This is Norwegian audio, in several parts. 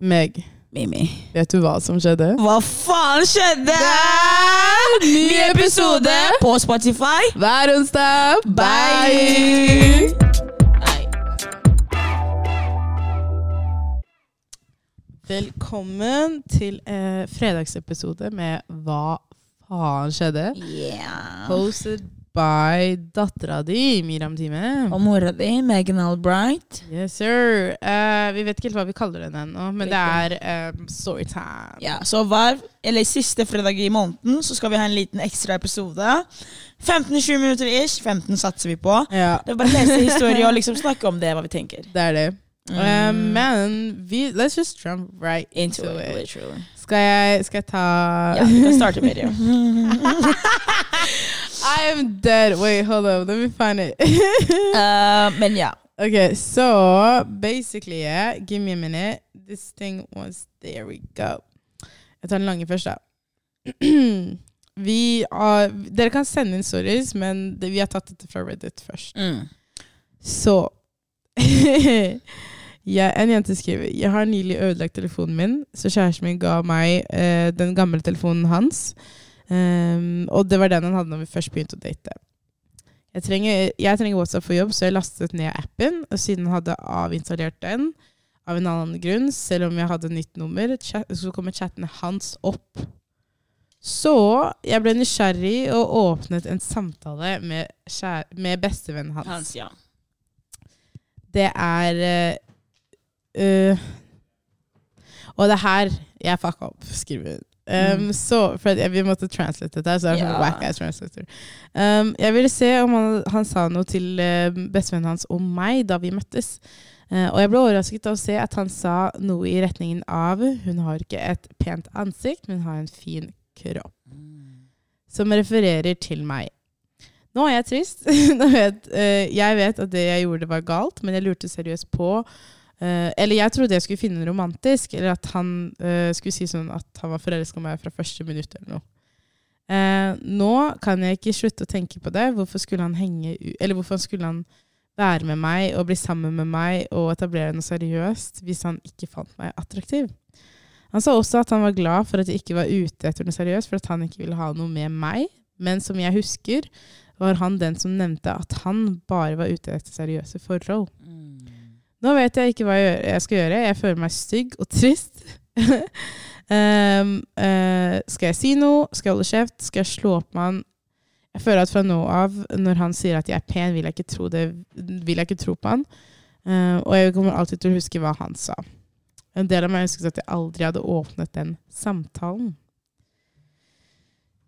Meg, Mimi. vet du hva som skjedde? Hva faen skjedde? Ny episode på Spotify. hver onsdag. Bye! Velkommen til eh, fredagsepisode med Hva faen skjedde? Yeah. Hosted by dattera di, Miram Time. Og mora di, Megan Albright. Yes, sir. Uh, vi vet ikke helt hva vi kaller den ennå, men det er um, storytime. Ja, så hver, eller siste fredag i måneden så skal vi ha en liten ekstra episode. 15-20 minutter ish. 15 satser vi på. Ja, Det er bare å lese historie og liksom snakke om det, hva vi tenker. det er det. Eh, men vi, let's just jump right Into into it, it. literally. Skal jeg, skal jeg ta Ja, vi kan starte med det. I am dead. Wait, hold up. Let me find it. Uh, men ja. okay, so basically, yeah, give me a minute. This thing was there we go. Jeg tar den lange først, da. vi har, dere kan sende inn stories, men det, vi har tatt dette fra Reddit først. Mm. Så ja, En jente skriver Jeg har nylig ødelagt telefonen min, så kjæresten min ga meg eh, den gamle telefonen hans. Ehm, og det var den han hadde når vi først begynte å date. Jeg trenger, jeg trenger WhatsApp for jobb, så jeg lastet ned appen. Og siden han hadde avinstallert den av en annen grunn, selv om jeg hadde nytt nummer, så kommer chattene hans opp. Så jeg ble nysgjerrig og åpnet en samtale med, kjære, med bestevennen hans Hans, ja. det er øh, Og det er her jeg fucka opp, skriver hun. Um, Mm. Så, for jeg, Vi måtte translate dette, så jeg er sånn Ja. whack ass translator. Um, jeg ville se om han, han sa noe til uh, bestevennen hans om meg da vi møttes. Uh, og jeg ble overrasket av å se at han sa noe i retningen av Hun har ikke et pent ansikt, men har en fin kropp. Som refererer til meg. Nå er jeg trist. Nå vet, uh, jeg vet at det jeg gjorde var galt, men jeg lurte seriøst på eh, Eller jeg trodde jeg skulle finne det romantisk, eller at han uh, skulle si sånn at han var forelska i meg fra første minutt eller noe. Eh, nå kan jeg ikke slutte å tenke på det. Hvorfor skulle han henge Eller hvorfor skulle han være med meg og bli sammen med meg og etablere noe seriøst hvis han ikke fant meg attraktiv? Han sa også at han var glad for at jeg ikke var ute etter noe seriøst, for at han ikke ville ha noe med meg. Men som jeg husker, var han den som nevnte at han bare var ute etter seriøse forhold. Nå vet jeg ikke hva jeg, skal gjøre. Jeg føler meg stygg og trist. um, uh, skal jeg si noe? Skal jeg holde kjeft? Skal jeg slå opp med han? Jeg føler at fra nå av, når han sier at jeg er pen, vil jeg ikke tro, det, vil jeg ikke tro på han. Uh, og jeg kommer alltid til å huske hva han sa. En del av meg ønsket at jeg aldri hadde åpnet den samtalen.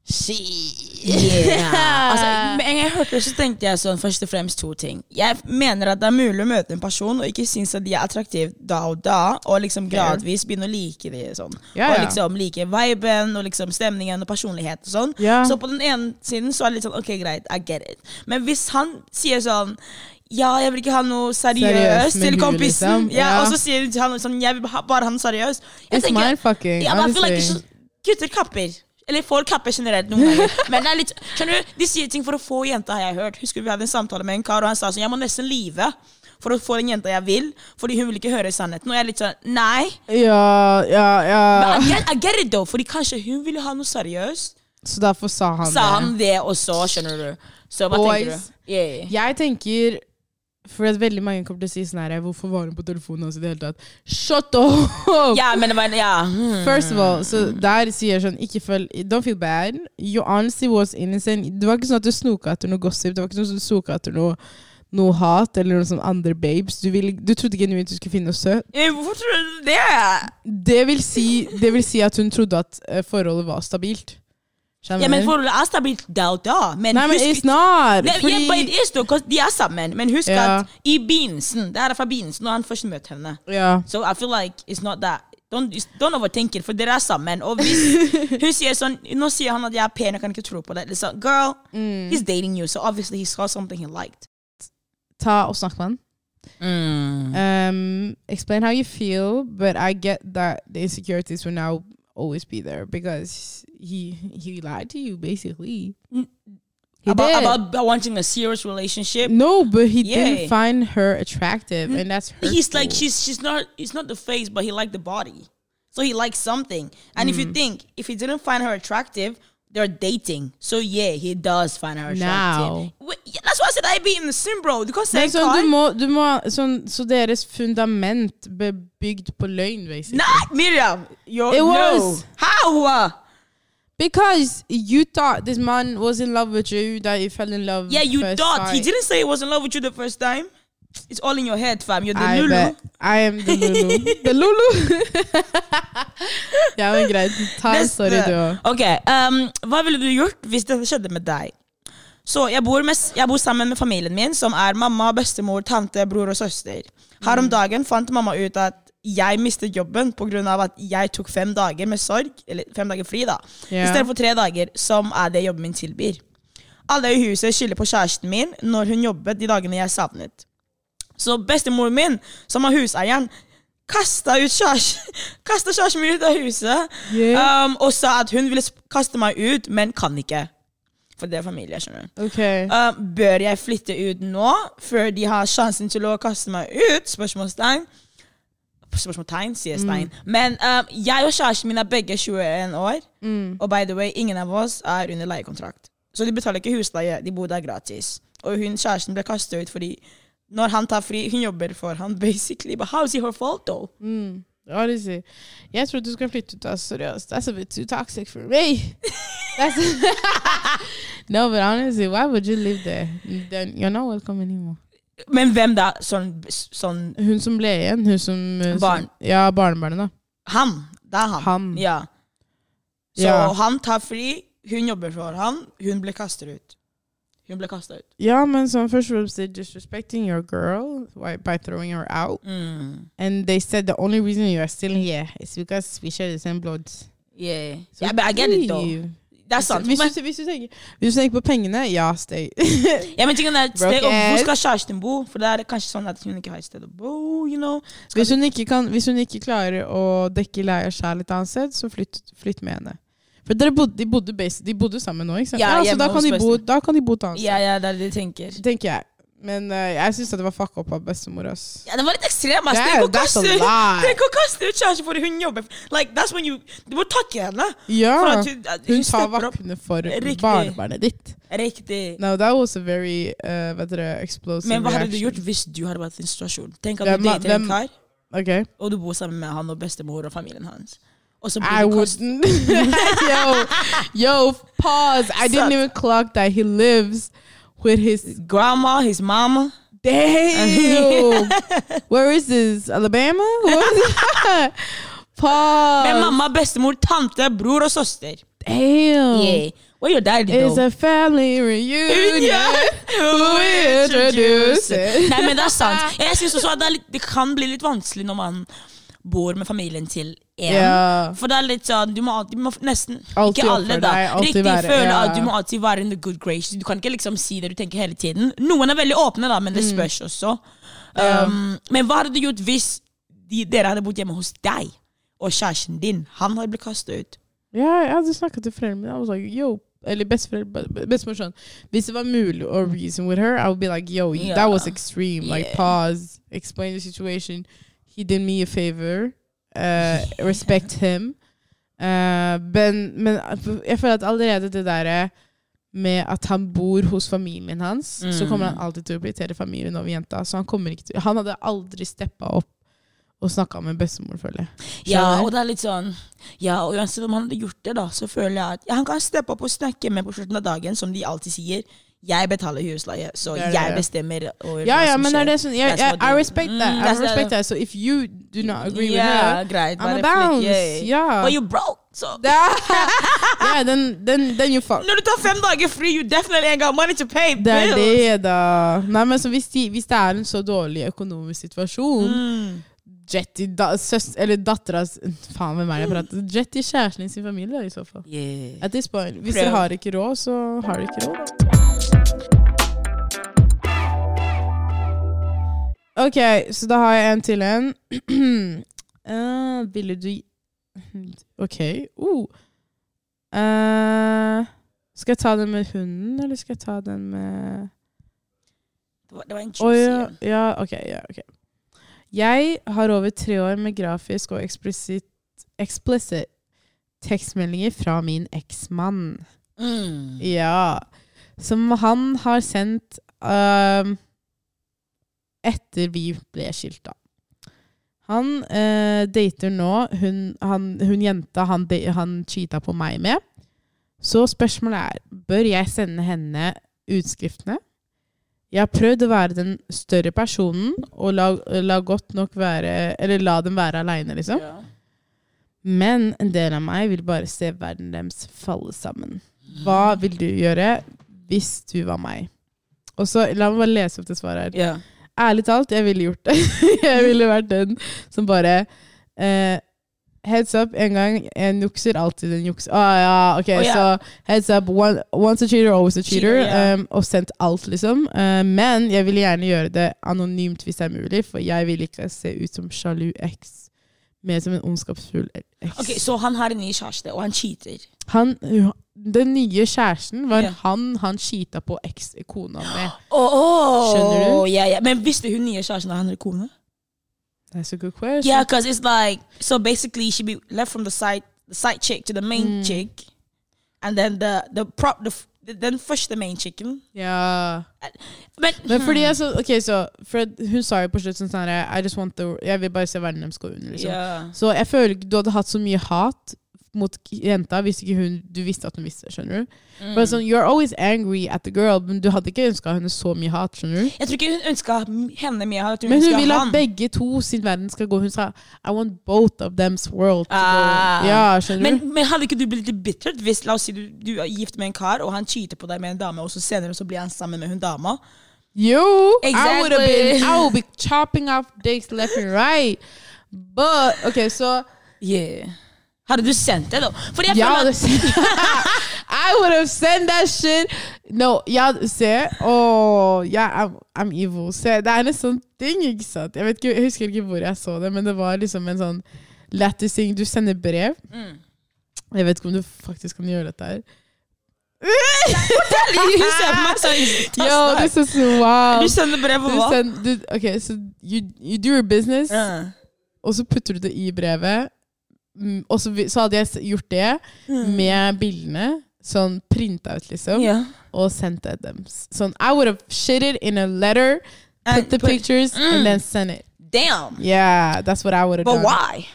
Yeah. altså, med en gang jeg hørte det, så tenkte jeg sånn først og fremst to ting. Jeg mener at det er mulig å møte en person og ikke synes at de er attraktive da og da, og liksom gradvis begynne å like de sånn. Ja, Og liksom like viben og liksom stemningen og personlighet og sånn. Ja. Så på den ene siden så er det litt sånn ok, greit, I get it. Men hvis han sier sånn ja, jeg vil ikke ha noe Seriøst seriøst til kompisen. liksom. Ja, Ja. og så sier han sånn Jeg vil ha, bare ha noe seriøst. Jeg It's tenker- mindfucking, ja, men jeg føler ikke så Gutter kapper. Eller folk kapper generelt noen ganger. Men det er litt, skjønner du, De sier ting for å få jenta, har jeg hørt. Husker Vi hadde en samtale med en kar, og han sa sånn Jeg må nesten lyve for å få den jenta jeg vil, fordi hun vil ikke høre sannheten. Og jeg er litt sånn Nei. Ja, ja, ja. Men I get, I get it, though, fordi kanskje hun ville ha noe seriøst. Så derfor sa han Sa det. han det også, skjønner du. Så hva Boys. tenker du? Yeah. Jeg tenker For veldig mange kommer til å si sånn her Hvorfor var hun på telefonen hans i det hele tatt? Shut up! Ja, men det var ja. hmm. First of all, så der sier jeg sånn Ikke føl Don't feel bad. You honestly was innocent. Det var ikke sånn at du snoka etter noe gossip. Det var ikke sånn at du snoka etter noe noe hat eller noen sånn andre babes. Du, vil, du trodde genuint du skulle finne noe søt. Eh, Hvorfor tror du det? Det vil si, det vil si at hun trodde at eh, forholdet var stabilt. Ja, men for Forholdet er stabilt da og. Men Nei, men it's not! Ne, Fordi, yeah, but it is though, de er sammen. Men husk yeah. at i begynnelsen Det er fra begynnelsen, når han først møtte henne. Yeah. So I feel like it's not that Don't, don't overthink it, for dere er sammen. Og hvis hun sier sånn Nå sier han at jeg er pen, jeg kan ikke tro på det. Liksom, Girl, Mm. he's dating you, so obviously he saw something he liked. Ta og snakk med han. Um, explain how you feel, but I get that the insecurities were now always be there because he he lied to you basically. He about, did. about wanting a serious relationship. No, but he Yeah. didn't find her attractive, and that's her. He's like she's she's not it's not the face, but he liked the body. So he likes something. And if Mm. you think if he didn't find her attractive, they're dating. So yeah, he does find her attractive. Now. That's why I said I be in the sim, bro. Because Men en sånn, du må, du må, sånn, så deres fundament ble bygd på løgn, basically. Nah, Miriam. You're, It no. was. How? Because you thought this man was in love with you, that he fell in love. Yeah, you thought. He didn't say he was in love with you the first time. It's all in your head, fam. You're the I Lulu. bet. I am the Lulu. the Lulu! ja, men greit. Ta en story, du òg. Ok, um, Hva ville du gjort hvis dette skjedde med deg? Så jeg bor, med, jeg bor sammen med familien min, som er mamma, bestemor, tante, bror og søster. Her Mm. om dagen fant mamma ut at jeg mistet jobben pga. at jeg tok fem dager med sorg, eller fem dager fri, da, yeah. for tre dager, som er det jobben min tilbyr. Alle i huset skylder på kjæresten min når hun jobbet de dagene jeg savnet. Så bestemoren min, som er huseieren, kasta ut kjæresten min ut av huset. Yeah. Um, og sa at hun ville kaste meg ut, men kan ikke. For det er familie. skjønner du. Okay. Um, bør jeg flytte ut nå, før de har sjansen til å kaste meg ut? Spørsmålstegn. Spørsmålstegn, sier Stein. Men um, jeg og kjæresten min er begge 21 år. Og by the way, ingen av oss er under leiekontrakt. Så de betaler ikke husleie, de bor der gratis. Og hun kjæresten ble kastet ut fordi når han tar fri, hun jobber for han basically. But how is it her fault, though? Mm. Honestly. Jeg tror du skal flytte ut. ass. Seriøst. That's a bit too toxic for me. No, but honestly, why would you live there? Then you're not welcome anymore. Men hvem da? Sånn, sånn Hun som ble igjen, hun som Barn. Som, ja, barnebarnet, da. Han. Det er han. Han. Ja. Så Ja. han tar fri, hun jobber for han, hun ble kastet ut. Hun ble kastet ut. Ja, men som First of all, they're disrespecting your girl by, throwing her out. Mm. And they said the only reason you are still here is because we share the same blood. Yeah. So yeah, but I get it, though. Det er sant. Hvis, du, hvis, du tenker, hvis du tenker på pengene, ja, stay. ja, men tingen er, sted, og hvor skal kjæresten bo? For det er kanskje sånn at hun ikke har et sted å bo, you know. Hvis, hun kan, hvis hun ikke klarer å dekke leia sjæl et annet sted, så flytt, flytt med henne. For dere bodde, de, bodde base, de bodde sammen nå, ikke sant? Ja, så hjemme da kan, de bo, da kan de bo et annet sted. Ja, ja, det er det de tenker. Tenker jeg. Men uh, jeg syns det var fuck up av bestemor. ass. Ja, det var litt ekstrem, ass. Tenk å kaste, ut kjæresten for hun jobber. Like, that's when you, du må takke henne. Ja, For at hun, at hun tar stepper vaktene for Riktig. barnebarnet ditt. Riktig. No, that was a very uh, vet dere, explosive Men hva hadde du gjort hvis du hadde vært i en situasjon? Tenk at du dater en kar, Okay. og du bor sammen med han og bestemor og familien hans. Så I blir du kastet wouldn't. yo, yo, pause. I didn't even clock that he lives with his. grandma, his mama. Damn. Where is this? Alabama? Is? Pause. Med mamma, bestemor, tante, bror og søster. Damn. Yeah. Where your daddy It's though? a family reunion. Who introduced it? Nei, men det er sant. Jeg synes også at det, er litt, det kan bli litt vanskelig når man bor med familien til én. Yeah. For det er litt sånn, du må, alltid, du må nesten Alltid Ikke alle, da. deg, Riktig være- føle yeah. at du må alltid være in the good gracious. Du kan ikke liksom si det du tenker hele tiden. Noen er veldig åpne, da, men det spørs også. Mm. Ja. Um, men hva hadde du gjort hvis de, dere hadde bodd hjemme hos deg, og kjæresten din han hadde blitt kastet ut? Ja, jeg hadde snakket til foreldrene mine. I was like, yo, eller bestemor sånn. Hvis det var mulig å reason with her, I would be like, yo, yeah. that was extreme. Like, Yeah. pause, explain the situation. He did me a favor. Uh, respect him. Uh, men, men jeg føler at allerede det derre med at han bor hos familien hans, så Mm. kommer han alltid til å prioritere familien over jenta. Så han til Han hadde aldri steppa opp og snakka med bestemor, føler jeg. Ja, og det er litt sånn Ja, og uansett om han hadde gjort det, da, så føler jeg at ja, han kan steppe opp og snakke med på slutten av dagen, som de alltid sier. Jeg betaler husleie, så Det er jeg det. bestemmer over Ja, ja, men er skjer. det sånn jeg, jeg, I respect that. Mm, I respect that. So if you do not agree with her, greit. I'm a bounce. yeah. But you broke, so yeah, then, then, then you fuck. Når du tar fem dager fri, you definitely ain't got money to pay Det er det, da. Nei, men hvis, de, hvis det er en så dårlig økonomisk situasjon Mm. Jetty, da, søs, eller datteras Faen, hvem er det jeg prater Jetty kjæresten i sin familie, i så fall. Yeah. At this point. Hvis dere har ikke råd, så har dere ikke råd, Ok, så da har jeg en til en. uh, ville du Ok. Uh. Uh, Skal jeg ta den med hunden, eller skal jeg ta den med Det var, det var en juicy oh, ja, ja, ok, ja, ok. Jeg har over tre år med grafisk og explicit, explicit tekstmeldinger fra min eksmann. Mm. Ja. Som han har sendt øhm, etter vi ble skilt, da. Han eh, dater nå hun, han, hun jenta han, da- han cheata på meg med. Så spørsmålet er bør jeg sende henne utskriftene. Jeg har prøvd å være den større personen og la, la godt nok være Eller la dem være aleine, liksom. Ja. Men en del av meg vil bare se verden deres falle sammen. Hva vil du gjøre hvis du var meg? Og så, La meg bare lese opp det svaret her. Ja. Ærlig talt, jeg ville gjort det. jeg ville vært den som bare eh, Heads up en gang. En jukser alltid en jukser. Ah, ja, ok, oh, yeah. Så heads up. One, once a cheater, always a cheater. Cheater, yeah. um, og sendt alt, liksom. Uh, men jeg ville gjerne gjøre det anonymt hvis det er mulig, for jeg vil ikke se ut som sjalu eks. Mer som en ondskapsfull eks. Ok, Så han har en ny kjæreste, og han cheater. Han, den nye kjæresten var Ja. han han cheata på ekskona med. Oh, Skjønner du? Ja, yeah. Men visste hun nye kjæresten at han er kone? That's a good question. Yeah, because it's like so basically she be left from the side the side chick to the main Mm. chick, and then the the prop the, f- første main chicken. Ja. Men, Men fordi hmm, jeg så, ok, så Fred, Hun sa jo på slutten sånn her I just want the Jeg vil bare se verden deres gå under. Liksom. ja. Så jeg føler ikke du hadde hatt så mye hat mot jenta hvis ikke hun, du visste at hun visste. skjønner du? Mm. For sånn, You're always angry at the girl, men du hadde ikke ønska henne så mye hat. skjønner du? Jeg tror ikke hun ønska henne mye. hat. Hun Men hun vil at han. begge to sin verden skal gå. Hun sa I want both of them's world to Ah. go. Ja, skjønner du? Men, men hadde ikke du blitt litt bitter hvis la oss si du, du er gift med en kar, og han cheater på deg med en dame, og så senere så blir han sammen med hun dama? You, I would have been, I would be chopping off dicks left and right. But, okay, så Yeah. Hadde du sendt det, da? Fordi jeg føler at I would have sent that shit. No, ja, se. Åh, ja, I'm, I'm evil. Se, det er en sånn ting, ikke sant? Jeg, vet ikke, jeg husker ikke hvor jeg så det, men det var liksom en sånn lættis ting. Du sender brev. Mm. Jeg vet ikke om du faktisk kan gjøre dette her. Hun ser på meg sånn Yo, this is wow. Du sender brev Du og hva? ok, så you, you do your business, uh. og så putter du det i brevet. Mm, Og så, så hadde jeg gjort det Mm. med bildene, sånn printa ut, liksom. Yeah. og sendt det dem. Sånn I would have shit it in a letter, put And the put- pictures, Mm. and then send it. Damn. Yeah, that's what I would have But done. why?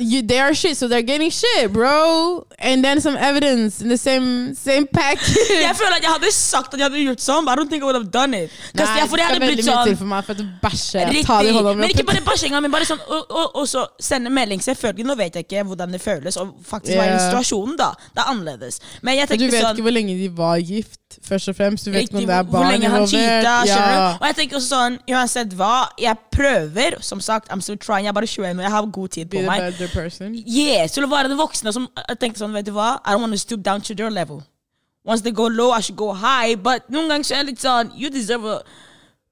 You, they are shit, so they're getting shit, bro. And then some evidence in the same same package. Jeg føler at jeg hadde sagt at jeg hadde gjort sånn, but I don't think I would have done it. Nei, jeg, for jeg hadde blitt sånn for meg for å bæsje. Riktig. Men ikke bare bæsjinga, men bare sånn og, og, og så sende melding. Selvfølgelig, nå vet jeg ikke hvordan det føles og faktisk yeah. i er situasjonen, da. Det er annerledes. Men jeg tenker sånn Du vet sånn ikke hvor lenge de var gift, først og fremst. Du vet ikke Riktig, om det er hvor, hvor lenge han cheata. Ja. Og jeg tenker også sånn, uansett hva, jeg prøver. Som sagt, I'm still trying. Jeg er bare 21 og jeg har god tid på meg. Person. Yeah, å være den voksne som jeg tenkte sånn, vet du hva, I don't want to stoop down to their level. Once they go low, I should go high. But noen ganger så er jeg litt sånn, you deserve a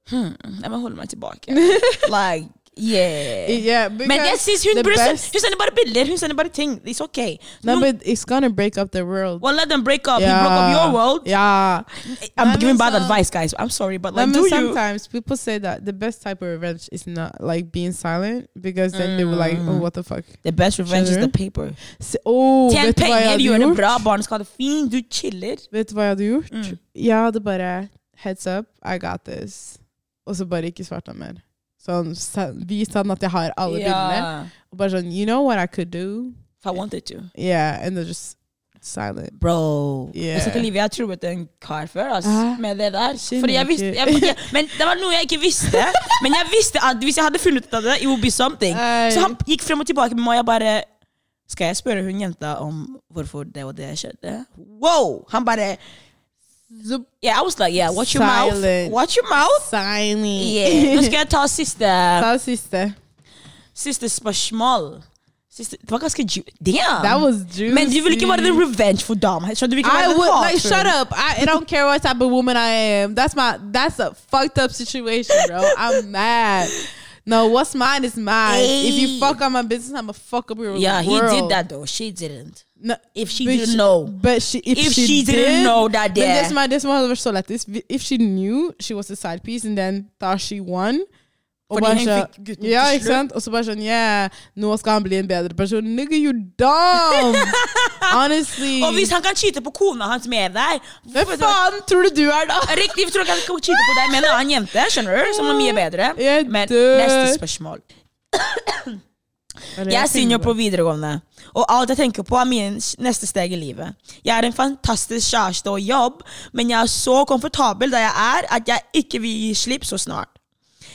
Hmm, jeg må holde meg tilbake. like, yeah. Yeah, Men jeg because synes hun the burde sende- best- Hun sender bare bilder, hun sender bare ting. It's okay. No, Noen- but it's gonna break up their world. well, let them break up. He broke up your world. Yeah. I'm Nei, giving men bad så- advice, guys. I'm sorry, but Like, like, do you? sometimes people say that the best type of revenge is not like being silent because then they were like, Mm. oh, what the fuck. The best revenge is Skjønner the du? paper. Se, oh, Tjen vet du hva jeg penger, hadde gjør det gjort? bra, barn skal ha det fint, du chiller. Vet du hva jeg hadde gjort? Mm. Jeg hadde bare heads up, I got this. Og så bare ikke svart han mer. Sånn, vis han at jeg har alle bildene. Og bare sånn, you know what I could do? If I wanted to. Yeah, and they're just silent. Bro. Yeah. Jeg skal ikke lyve, jeg har truet en kar før ass, ah, med det der. Fordi jeg visste, jeg, jeg, men det var noe jeg ikke visste. Men jeg visste at hvis jeg hadde funnet ut av det, it would be something. Uh, Så han gikk frem og tilbake med meg, og jeg bare Skal jeg spørre hun jenta om hvorfor det og det skjedde? Wow! Han bare Så Yeah, I was like, yeah, watch your mouth. Watch your mouth. silent. Yeah. Let's get ta sister. Ta siste. siste spørsmål. Siste, det var ju Damn! That was juicy. Men du vil ikke være den revenge for dama. Så du vil ikke være I would like shut up. I, I don't care what type of woman I am. That's my that's a fucked up situation, bro. I'm mad. No, what's mine is mine. If you Hey. fuck up my business, I'ma fuck up your Yeah, he world. did that though. She didn't. No, If she but didn't know. But she, if, If she, she didn't did, know that Men det- det som, er, det som hadde vært så lættis, if she knew she was a side piece, and then thought she won og Fordi bare hun så- fikk gutten Ja, til ikke slutt. sant? Og så bare sånn Yeah, nå skal han bli en bedre person. Nigga, you dumb! Honestly. Og hvis han kan cheate på kona hans med deg Hvem faen tror du du er, da? Riktig, tror ikke han kan cheate på deg med en annen jente, skjønner du? Som er mye bedre. Jeg Men dør. neste spørsmål. Jeg er senior på videregående, og alt jeg tenker på, er min neste steg i livet. Jeg er en fantastisk kjæreste og jobb, men jeg er så komfortabel der jeg er, at jeg ikke vil gi slipp så snart.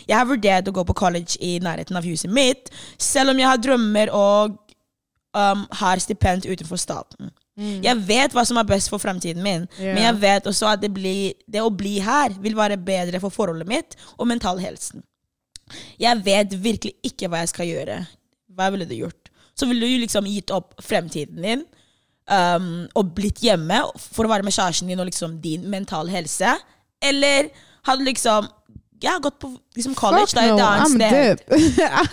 Jeg har vurdert å gå på college i nærheten av huset mitt, selv om jeg har drømmer og um, har stipend utenfor staten. Jeg vet hva som er best for fremtiden min, yeah. men jeg vet også at det, blir, det å bli her vil være bedre for forholdet mitt og mentalhelsen. Jeg vet virkelig ikke hva jeg skal gjøre. Hva ville du gjort? Så ville du liksom gitt opp fremtiden din um, og blitt hjemme for å være med kjæresten din og liksom din mental helse? Eller hadde du liksom har gått på liksom college Fuck no, I'm a dip.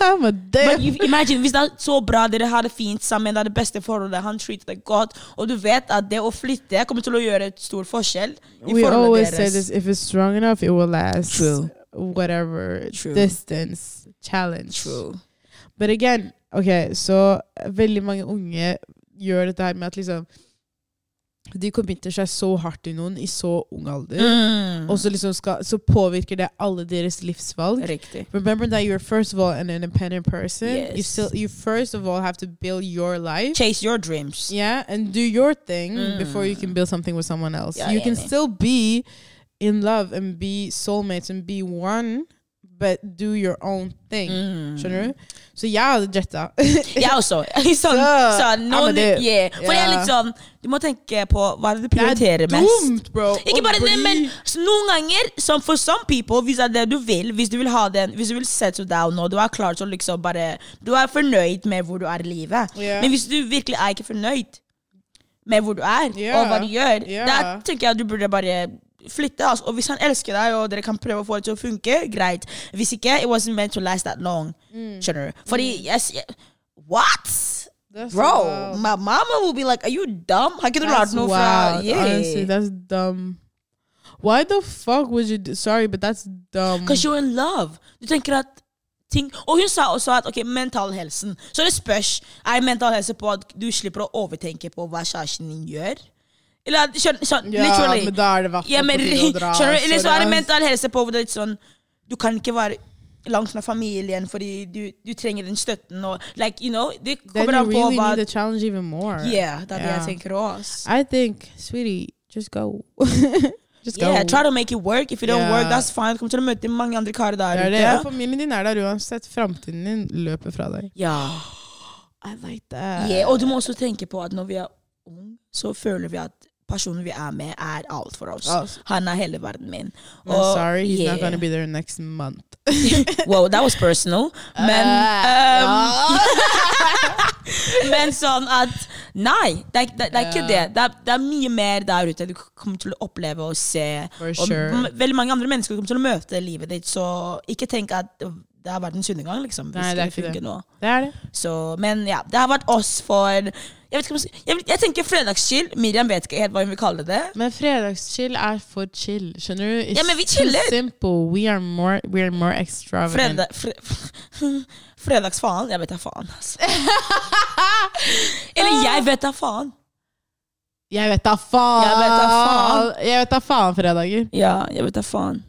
I'm a dip. You, imagine, Hvis det er så bra, dere har det fint sammen, det er det beste forholdet, han treater deg godt, og du vet at det å flytte kommer til å gjøre et stor forskjell i we always say deres. this if it's strong enough, it will last. True. Whatever True. distance challenge. True. But again, ok, så veldig mange unge gjør dette her med at liksom De committer seg så hardt i noen i så ung alder, Mm. og så liksom skal, så påvirker det alle deres livsvalg. Riktig. Remember that you're first of all an independent person. You still you first of all have to build your life. Chase your dreams. Yeah, and do your thing Mm. before you can build something with someone else. Ja, you can still be in love and be soulmates and be one, but do your own thing. Mm. Skjønner du? Så jeg hadde jetta. Jeg også. sånn, Så, noen, yeah. For jeg er litt sånn Du må tenke på hva det du Det er dumt, bro. Ikke bare det, men noen ganger, som for some people, hvis det er det du vil, hvis du vil ha den, hvis du vil settle down og du er klar til å liksom bare Du er fornøyd med hvor du er i livet. Yeah. Men hvis du virkelig er ikke fornøyd med hvor du er, og hva du gjør, da tenker jeg at du burde bare flytte. Altså. Og hvis han elsker deg, og dere kan prøve å få det til å funke, greit. Hvis ikke, it wasn't meant to last that long. Mm. Skjønner du? Fordi yes, yeah. What? That's Bro, wild. my mama will be like, are you dumb? Har ikke du lært noe fra. Yeah. Honestly, that's dumb. Why the fuck would you do Sorry, but that's dumb. Because you're in love. Du tenker at ting Og hun sa også at ok, mentalhelsen. Så det spørs. Er mental helse på at du slipper å overtenke på hva kjæresten din gjør? Eller skjønner, skjønn, sånn, ja, literally. men da er det hvert Ja, men, å dra. skjønner? Eller så er det mental helse på hvor det er sånn Du kan ikke være langt fra familien fordi du, du trenger den støtten og like, you know, Det kommer an på really hva need the challenge even more. Yeah, det er det Ja. jeg tenker også. I think, sweetie, just go. just go. Try to make it work. If it don't work, that's fine. Du kommer til å møte mange andre karer der er ute. familien din er der uansett. Framtiden din løper fra deg. Ja. I like that. Yeah, og du må også tenke på at når vi er unge, så føler vi at personen vi er med, er alt for oss. Oh. Han er hele verden min. I'm sorry, he's yeah. not gonna be there next month. Wow, that was personal. Men, Uh, um, men sånn at Nei, det er, det, det er ikke det. Det er, det er mye mer der ute du kommer til å oppleve og se. For Og sure. m- veldig mange andre mennesker kommer til å møte livet ditt, så ikke tenk at det har vært en undergang, liksom. Hvis Nei, det det funker nå. Det er det. Så, men ja, det har vært oss for Jeg, vet ikke, om jeg, jeg, tenker fredagschill. Miriam vet ikke helt hva hun vil kalle det. Men fredagschill er for chill, skjønner du? It's Ja, men vi chiller. simple. We are more, we are more extravagant. Fredag, fre, fredagsfaen? Jeg vet da faen, altså. Eller jeg vet da faen. Jeg vet da faen! Jeg vet da faen. Jeg vet da faen fredager. Ja, jeg vet da faen.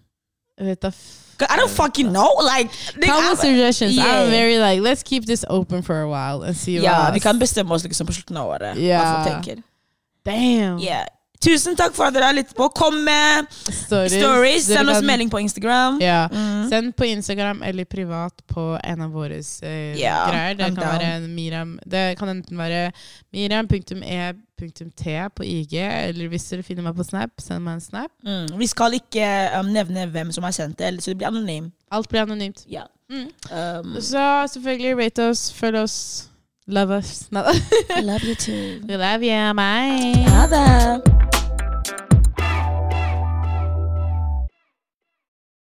Jeg vet da f I don't fucking know. Like, with suggestions. Yeah. I'm very like, let's keep this open for a while and see Ja, what vi kan bestemme oss liksom på slutten av året. Ja. Hva folk tenker. Damn. Yeah. Tusen takk for at dere har lyttet på. Kom med Stories. stories. Send oss kan- melding på Instagram. Ja. Mm. Send på Instagram eller privat på en av våre eh, yeah, greier. Det kan, en Miriam, det kan enten være miriam.e.t på IG, eller hvis dere finner meg på Snap, send meg en Snap. Mm. Vi skal ikke um, nevne hvem som har sendt det, så det blir anonymt. Alt blir anonymt. Ja. Mm. Um, Så selvfølgelig, rate oss, følg oss, love us. I love you too. We love you. Bye. Love det.